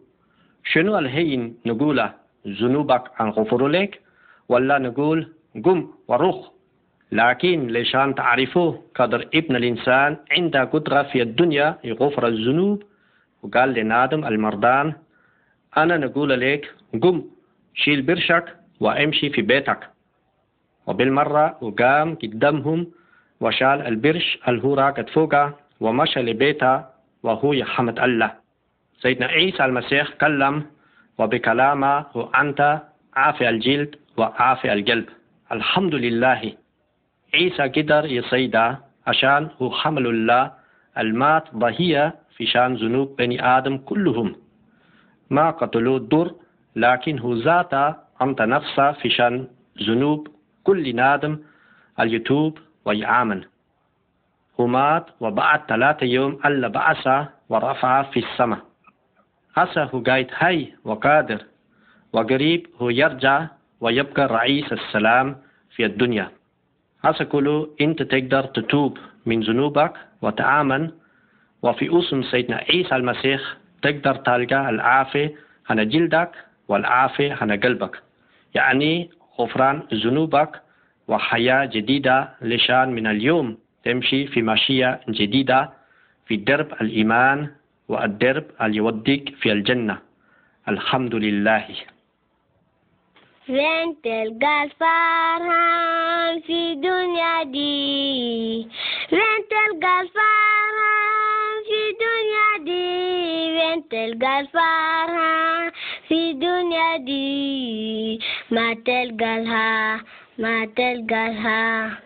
شنو الهين نقوله ذنوبك أنغفر لك ولا نقول قم وروح؟ لكن لشان تعرفوا قدر ابن الإنسان عنده قدرة في الدنيا يغفر الذنوب. وقال لنادم المردان أنا نقول لك قم شيل برشك وامشي في بيتك. وبالمرة وقام قدامهم وشال البرش اللي هو راكد فوقه ومشى لبيته وهو يحمد الله. سيدنا عيسى المسيح كلم وبكلامه أنت عافي الجلد وعافي القلب. الحمد لله. عيسى قدر يصيدا عشان هو حمل الله. المات ضهية في شان ذنوب بني آدم كلهم. ما قتلوا الدر لكن هو ذاته أنت نفسه في شان ذنوب كل نادم اليتوب ويآمن هو مات وبعد ثلاثة يوم ألا بعثه ورفع في السماء. هسه هو قايد هاي وقادر وقريب هو يرجع ويبقى رئيس السلام في الدنيا. هسه كله انت تقدر تتوب من ذنوبك وتآمن. وفي اسم سيدنا عيسى المسيح تقدر تلقى العافية عن جلدك والعافية عن قلبك. يعني غفران ذنوبك وحياة جديدة لشان من اليوم. تمشي في ماشية جديدة في درب الإيمان والدرب اللي يوديك في الجنة. الحمد لله. فين تلقى الفرحان في دنيا دي. فين تلقى الفرحان في دنيا دي. فين تلقى الفرحان في دنيا دي. ما تلقى ما تلقى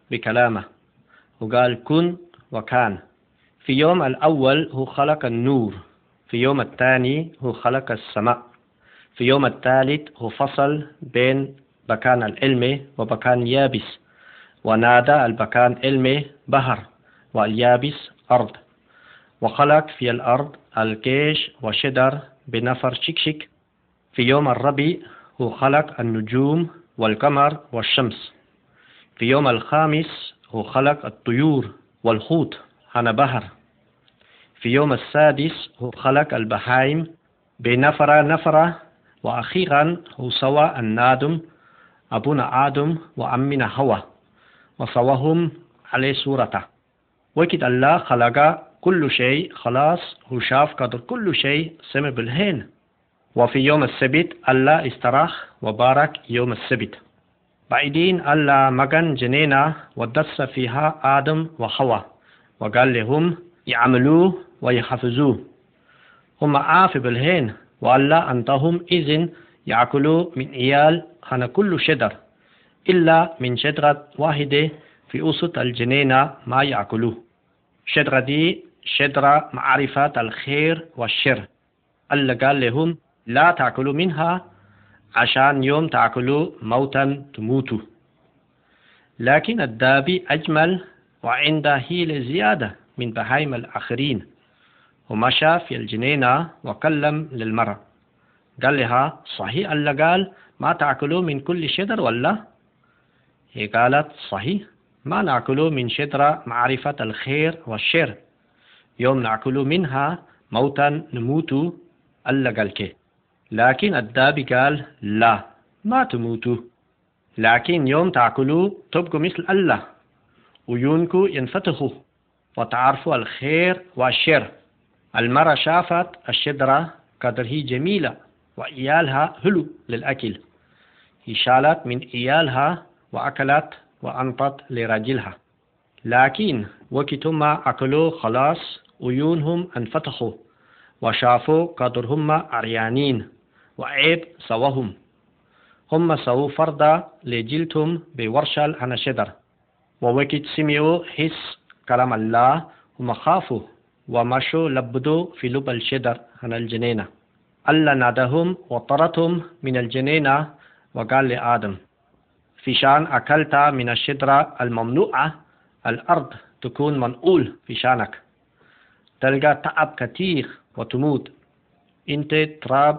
بكلامه. وقال كن وكان. في يوم الأول هو خلق النور. في يوم الثاني هو خلق السماء. في يوم الثالث هو فصل بين بكان العلم وبكان يابس ونادى البكان علمي بحر واليابس أرض. وخلق في الأرض الجيش وشدر بنفر شكشك. في يوم الربيع هو خلق النجوم والقمر والشمس. في يوم الخامس هو خلق الطيور والحوت عن بحر. في يوم السادس هو خلق البهائم بنفرة نفرة. وأخيرا هو سوى النادم أبونا آدم وأمنا هوا وسواهم على صورته. وكد الله خلق كل شيء خلاص هو شاف قدر كل شيء سمع بالهين. وفي يوم السبت الله استراح وبارك يوم السبت. بعدين الله مكان جنينة ودس فيها آدم وحواء وقال لهم يعملوه ويحفظوه هم عاف بالهين والله أنتهم إذن يأكلوا من إيال خنا كل شجر إلا من شجرة واحدة في وسط الجنينة ما يأكلوه. شجرة دي شجرة معرفة الخير والشر. الله قال لهم لا تأكلوا منها عشان يوم تأكلوا موتا تموتوا. لكن الدابي أجمل وعنده هيل زيادة من بهايم الآخرين. ومشى في الجنينة وكلم للمرأة. قال لها صحيح الله قال ما تأكلوا من كل شجر ولا؟ هي قالت صحيح ما نأكل من شجرة معرفة الخير والشر. يوم نأكل منها موتا نموت الله قال كي. لكن الدابي قال لا ما تموتوا. لكن يوم تأكلوا تبقوا مثل الله عيونكم ينفتحوا وتعرفوا الخير والشر. المرأة شافت الشجرة قدر هي جميلة وإيالها هلو للأكل. هي شالت من إيالها وأكلت وأنطت لرجلها. لكن وقت ما أكلوا خلاص عيونهم انفتحوا وشافوا قدر هم عريانين وعيب سواهم. هم سووا فردا لجلتهم بورشل عن الشجر ووقت سمعوا حس كلام الله. هم خافوا ومشوا لبدوا في لب الشجر عن الجنينة. الله نادهم وطردهم من الجنينة وقال لآدم في شان أكلت من الشجرة الممنوعة الأرض تكون منقول في شانك. تلقى تعب كثير وتموت. إنت تراب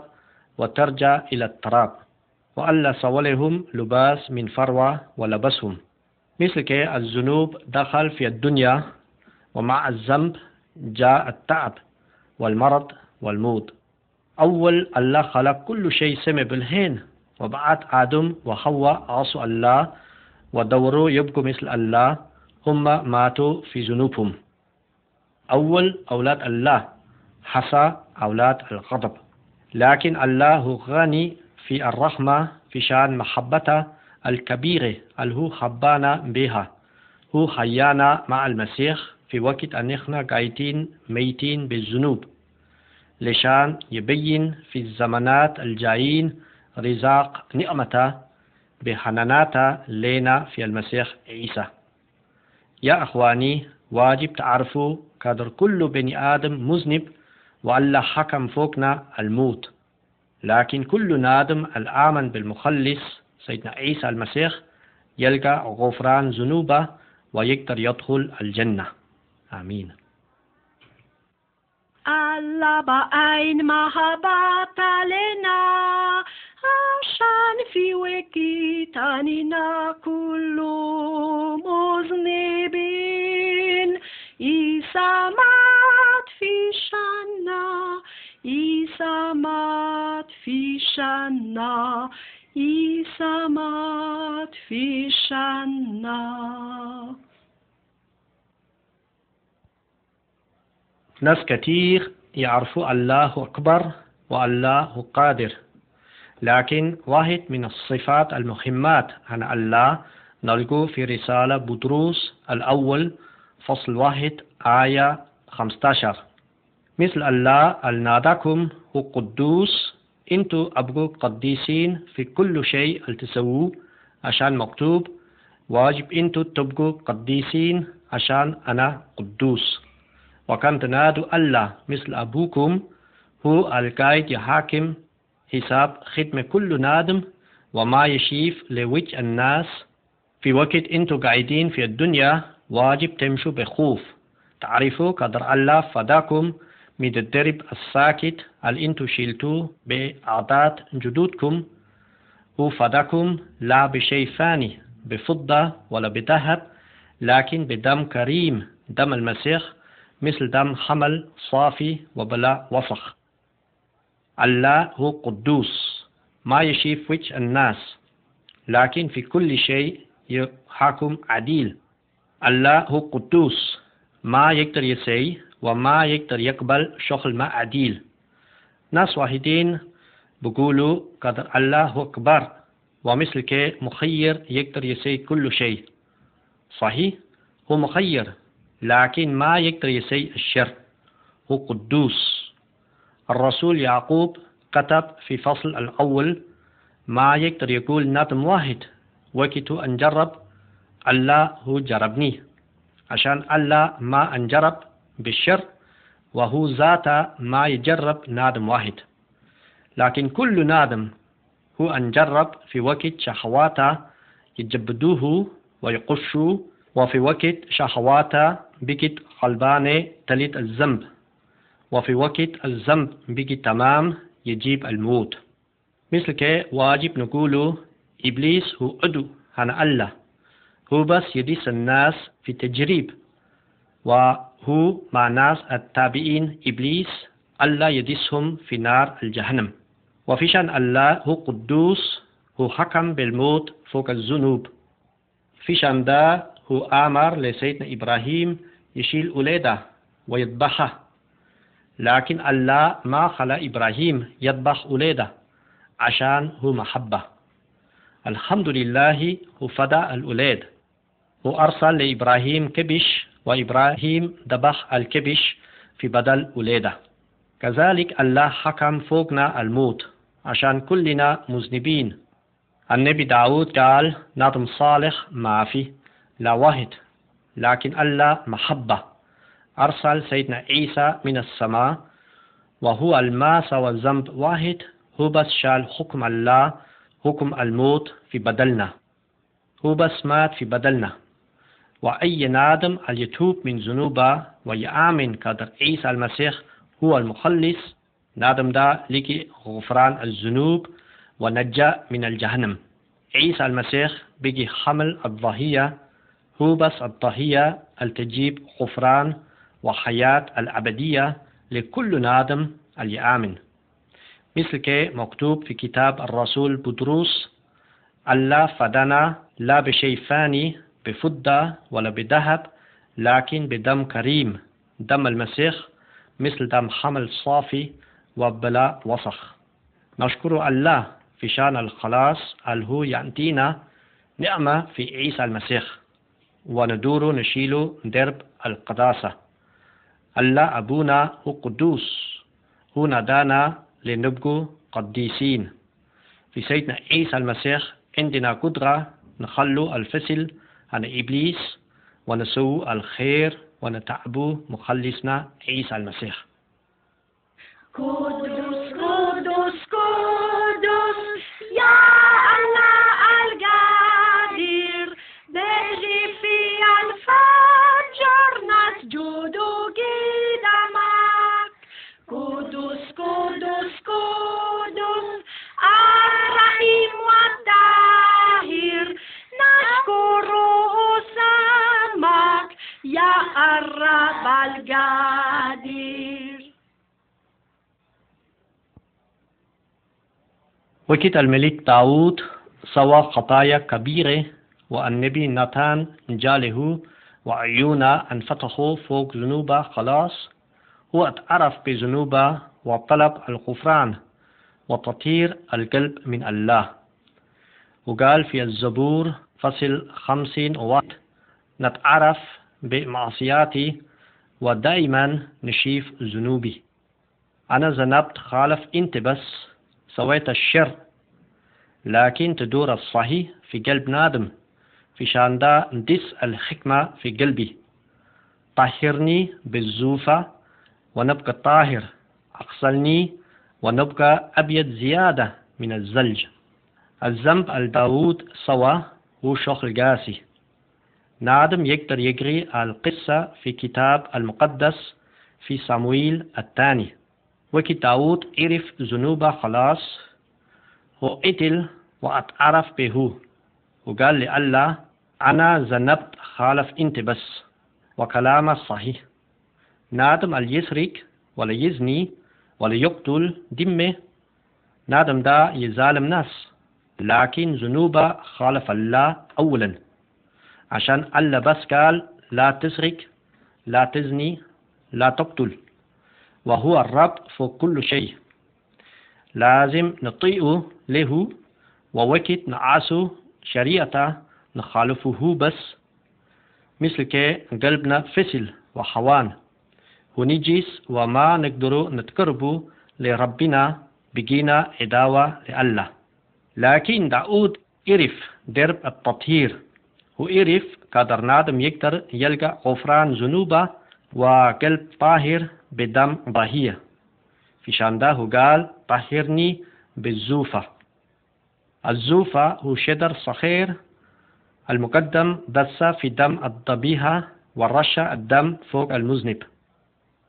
وترجع إلى التراب. وألا سولهم لباس من فروة ولبسهم. مثل كي الذنوب دخل في الدنيا ومع الذنب جاء التعب والمرض والموت. أول الله خلق كل شيء سمع بالهين وبعد آدم وحواء عصوا الله ودوروا يبقوا مثل الله هم ماتوا في ذنوبهم. أول أولاد الله حصى أولاد الغضب. لكن الله غني في الرحمة في شأن محبته الكبيرة اللي هو حبانا بها. هو حيانا مع المسيح في وقت أن إحنا قايتين ميتين بالذنوب. لشان يبين في الزمانات الجايين رزاق نعمته بحناناته لنا في المسيح عيسى. يا أخواني واجب تعرفوا قدر كل بني آدم مذنب وألا حكم فوقنا الموت. لكن كل نادم الآمن بالمخلص سيدنا عيسى المسيح يلقى غفران ذنوبه ويقدر يدخل الجنة. آمين. الله بعين محبة لنا؟ عشان في وقتنا كل مذنبين. في شنا عيسى في شنا عيسى في شنا ناس كتير يعرفوا الله أكبر والله قادر لكن واحد من الصفات المهمات عن الله نلقو في رسالة بطرس الأول فصل واحد آية 15 مثل الله النادكم هو قدوس انتو أبقوا قديسين في كل شيء التسووه عشان مكتوب واجب انتو تبقوا قديسين عشان أنا قدوس. وكم تنادوا الله مثل أبوكم هو القائد يحاكم حساب خدمة كل نادم وما يشيف لوجه الناس. في وقت انتو قاعدين في الدنيا واجب تمشوا بخوف. تعرفوا قدر الله فداكم من الدرب الساكت اللي انتو شيلتوه بأعداد جدودكم؟ هو فداكم لا بشيء فاني بفضة ولا بذهب لكن بدم كريم دم المسيح مثل دم حمل صافي وبلا وسخ. الله هو قدوس ما يشيف وجه الناس لكن في كل شيء يحكم عديل. الله هو قدوس ما يقدر يسي وما يقدر يقبل شغل ما عديل. ناس واحدين بقولوا قدر الله هو أكبر ومثل كي مخير يقدر يسوي كل شيء. صحيح؟ هو مخير لكن ما يقدر يسوي الشر. هو قدوس. الرسول يعقوب كتب في فصل الأول ما يقدر يقول نظم واحد وقت أنجرب الله هو جربني. عشان الله ما أنجرب بالشر وهو ذاته ما يجرب نادم واحد. لكن كل نادم هو أنجرب في وقت شهواته يجبدوه ويقشوا وفي وقت شهواته بقت قلبانة تلت الذنب وفي وقت الذنب بقي تمام يجيب الموت. مثل كي واجب نقوله إبليس هو عدو هنا الله هو بس يدس الناس في تجريب وهو مع ناس التابعين إبليس الله يدسهم في نار الجهنم. وفي شأن الله هو قدوس هو حكم بالموت فوق الذنوب. في شأن ده هو آمر لسيدنا إبراهيم يشيل أولاده ويذبحه. لكن الله ما خلى إبراهيم يذبح أولاده عشان هو محبة. الحمد لله هو فدى الأولاد وأرسل لإبراهيم كبش وإبراهيم ذبح الكبش في بدل أولاده كذلك الله حكم فوقنا الموت عشان كلنا مذنبين. النبي داود قال نظم صالح ما في لا واحد لكن الله محبة. أرسل سيدنا عيسى من السماء وهو الماس والذنب واحد هو بس شال حكم الله حكم الموت في بدلنا. هو بس مات في بدلنا. وأي نادم يتوب من ذنوبه ويآمن قدر عيسى المسيح هو المخلص نادم دا لكي غفران الذنوب ونجا من الجهنم. عيسى المسيح بيجي حمل الضحية هو بس الضحية التجيب غفران وحياة الأبدية لكل نادم اللي آمن. مثل كي مكتوب في كتاب الرسول بطرس الله فدنا لا بشيء فاني بفضة ولا بذهب لكن بدم كريم دم المسيح مثل دم حمل صافي وبلا وسخ. نشكر الله في شان الخلاص هو يعطينا نعمة في عيسى المسيح وندور نشيل درب القداسة. الله أبونا هو قدوس هو نادانا لنبقوا قديسين. في سيدنا عيسى المسيح عندنا قدرة نخلو الفصل عن إبليس ونسوي الخير ونتعبوا مخلصنا عيسى المسيح. قدوس قدوس قدوس يا القدير وقت الملك داود سوى خطايا كبيرة والنبي ناتان جاله وعيونا انفتحوا فوق ذنوبه خلاص هو اتعرف بذنوبه وطلب الغفران وتطهير القلب من الله. وقال في الزبور فصل خمسين وقت نتعرف بمعصياتي ودائما نشيف ذنوبي. أنا ذنبت خالف أنت بس سويت الشر لكن تدور الصحيح في قلب نادم في شان دا ندس الحكمة في قلبي. طهرني بالزوفة ونبقى طاهر أغسلني ونبقى أبيض زيادة من الزلج. الذنب الداود سوا هو شغل قاسي. نادم يقدر يقري القصة في كتاب المقدس في صمويل الثاني. وكي داود عرف ذنوبه خلاص هو قتل واتعرف به وقال لله أنا ذنبت خالف أنت بس وكلامه صحيح. نادم اليسرق ولا يزني ولا يقتل دمه. نادم دا يظالم ناس لكن ذنوبه خالف الله أولا. عشان الله بس قال لا تسرق لا تزني لا تقتل وهو الرب فوق كل شيء. لازم نطيعه له ووقت نعاسه شريعته نخالفه بس. مثل كي قلبنا فسل وحوان. ونجيس وما نقدر نتقرب لربنا بقينا عداوة لله لكن داود إرف درب التطهير. وإرف قدر نادم يقدر يلقى غفران ذنوبه وقلب طاهر بدم ضهية في شانده قال طهرني بالزوفة. الزوفة هو شدر صغير المقدم دس في دم الضبيحة ورشة الدم فوق المذنب.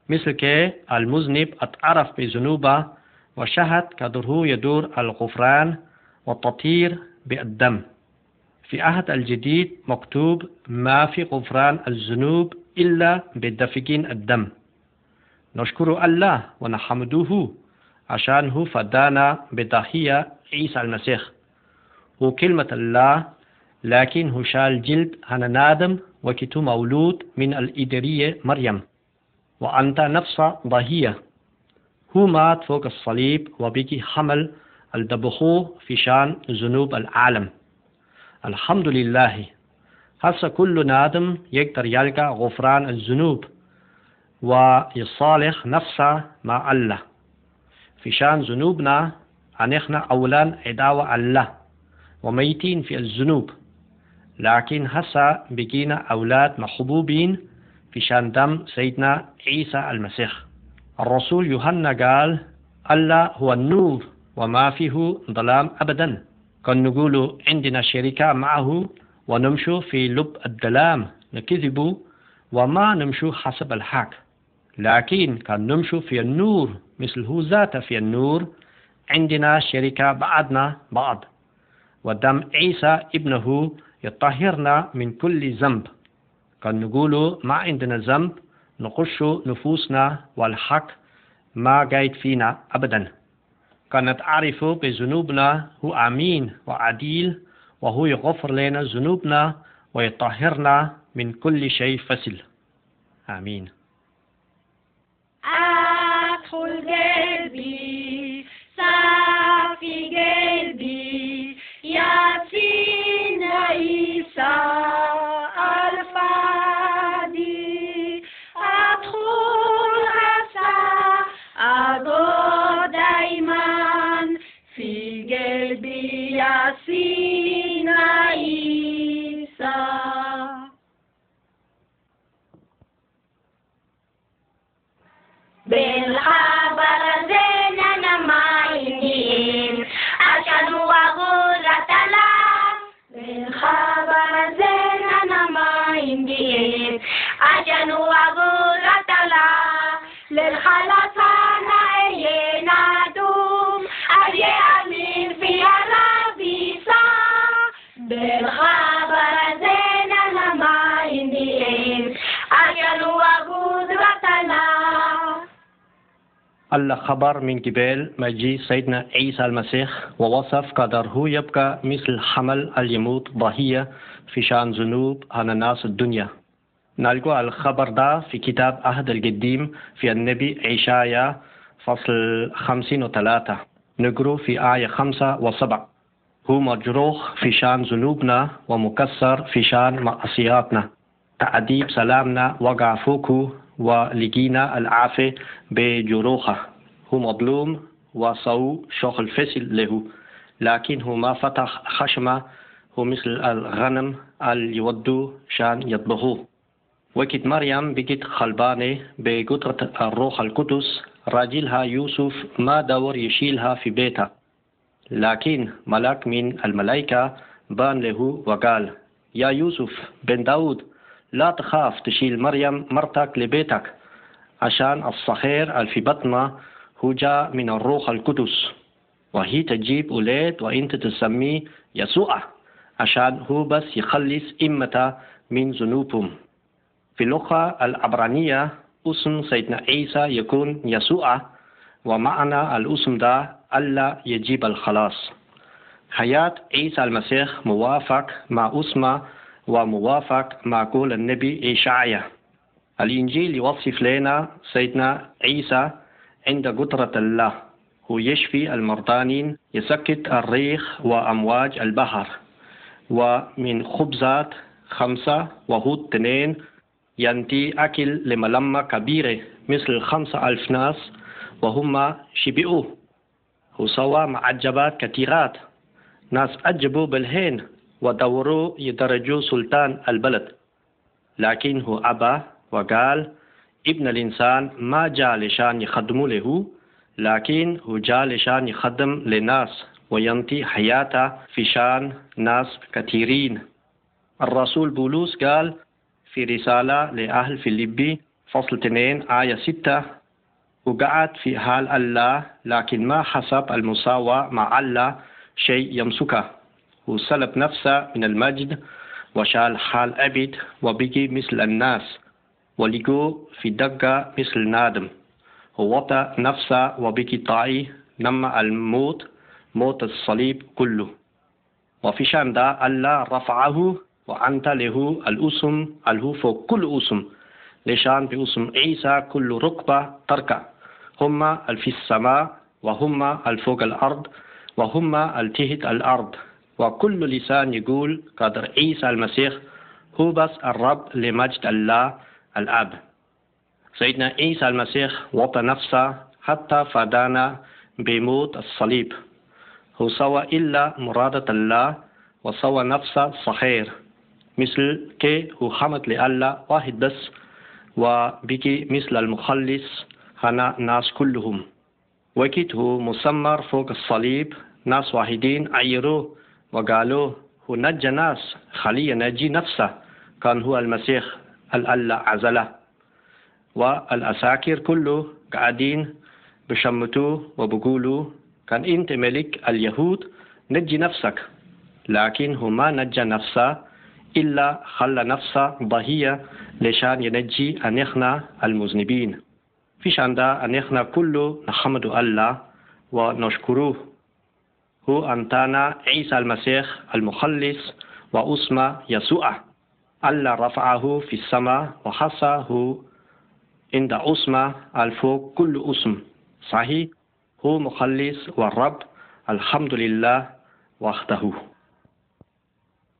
مثل كي المذنب أتعرف بذنوبه وشهد قدره يدور الغفران والتطهير بالدم. في عهد الجديد مكتوب ما في غفران الذنوب إلا بدفقين الدم. نشكر الله ونحمده عشانه فدانا بضحية عيسى المسيح. هو كلمة الله لكن هو شال جلد هنا نادم وكتو مولود من الإدرية مريم. وأنت نفس ضحية. هو مات فوق الصليب وبكي حمل الدبخو في شان ذنوب العالم. الحمد لله هسه كل نادم يقدر يلقى غفران الذنوب ويصالح نفسه مع الله. في شان ذنوبنا أن إحنا أولا عداوة الله وميتين في الذنوب. لكن هسا بقينا أولاد محبوبين في شان دم سيدنا عيسى المسيح. الرسول يوحنا قال الله هو النور وما فيه ظلام أبدا. كان نقول عندنا شركة معه ونمشي في لب الظلام نكذب وما نمشي حسب الحق. لكن كان نمشي في النور مثل هو ذاته في النور عندنا شركة بعدنا بعض. ودم عيسى ابنه يطهرنا من كل ذنب. كان نقول ما عندنا ذنب نقش نفوسنا والحق ما قايد فينا أبدا. كانت أعرف بذنوبنا هو أمين وعديل وهو يغفر لنا ذنوبنا ويطهرنا من كل شيء فسل. آمين. أدخل قلبي صافي قلبي ياسين عيسى. الله خبر من قبل مجيء سيدنا عيسى المسيح ووصف قدره يبقى مثل حمل اليموت ضحية في شان ذنوب عن الناس الدنيا. نلقى الخبر ده في كتاب عهد القديم في النبي عشايا فصل خمسين وثلاثة. نقرأ في آية خمسة وسبعة. هو مجروح في شان ذنوبنا ومكسر في شان معصياتنا. تأديب سلامنا وقع فوقه ولقينا العافية بجروحه. هو مظلوم وصو شغل فسل له. لكن هو ما فتح خشمة هو مثل الغنم اللي يودوا شان يطبخوه. وقت مريم بقت خلبانة بقدرة الروح القدس راجلها يوسف ما دور يشيلها في بيته لكن ملاك من الملائكة بان له وقال يا يوسف بن داود لا تخاف تشيل مريم مرتك لبيتك عشان الصخير اللي في بطنها هو جاء من الروح القدس. وهي تجيب أولاد وأنت تسميه يسوع عشان هو بس يخلص إمته من ذنوبهم. في اللغة العبرانية اسم سيدنا عيسى يكون يسوع ومعنى الاسم ده ألا يجيب الخلاص. حياة عيسى المسيح موافق مع اسمه وموافق مع قول النبي إشعيا الإنجيل يوصف لنا سيدنا عيسى عند قدرة الله هو يشفي المرضانين يسكت الريح وأمواج البحر. ومن خبزات خمسة وهود اثنين ينتي أكل لملمة كبيرة مثل خمسة ألف ناس وهم شبعوا وسوى معجبات كثيرات. ناس أجبوا بالهين ودوروا يدرجوا سلطان البلد. لكن هو أبى وقال ابن الإنسان ما جاء لشان يخدموا له لكن هو جاء لشان يخدم لناس وينتي حياته في شان ناس كثيرين. الرسول بولس قال في رسالة لأهل فيليبي فصل 2 آية 6 وقعد في حال الله لكن ما حسب المساواة مع الله شيء يمسكه. وسلب نفسه من المجد وشال حال عبد وبقي مثل الناس. ولقوا في دقة مثل نادم. ووطى نفسه وبقي طاعي نما الموت موت الصليب كله. وفي شان ده الله رفعه وأنت له الأسم الهو فوق كل أسم. لشان بأسم عيسى كل ركبة تركع هم في السماء وهم الفوق الأرض وهم التهت الأرض. وكل لسان يقول قدر عيسى المسيح هو بس الرب لمجد الله الأب. سيدنا عيسى المسيح وطى نفسه حتى فدانا بموت الصليب. هو سوى إلا مرادة الله وسوى نفسه صحيح مثل كي هو حمد لله واحد بس وبكي مثل المخلص هنا ناس كلهم. وكيت هو مسمر فوق الصليب ناس واحدين عيروه وقالوا هو نجى ناس خلية نجي نفسه. كان هو المسيح الألا عزله. والأساكر كله قاعدين بشمتوه وبقولوا كان أنت ملك اليهود نجي نفسك. لكن هو ما نجى نفسه إلا خلى نفسه ضهية لشان ينجي أن إحنا المذنبين. فيش عندها أن إحنا كله نحمد الله ونشكروه. هو أنتانا عيسى المسيح المخلص واسمه يسوع. الله رفعه في السماء وحصه عند اسمه الفوق كل اسم. صحيح؟ هو مخلص والرب الحمد لله وحده.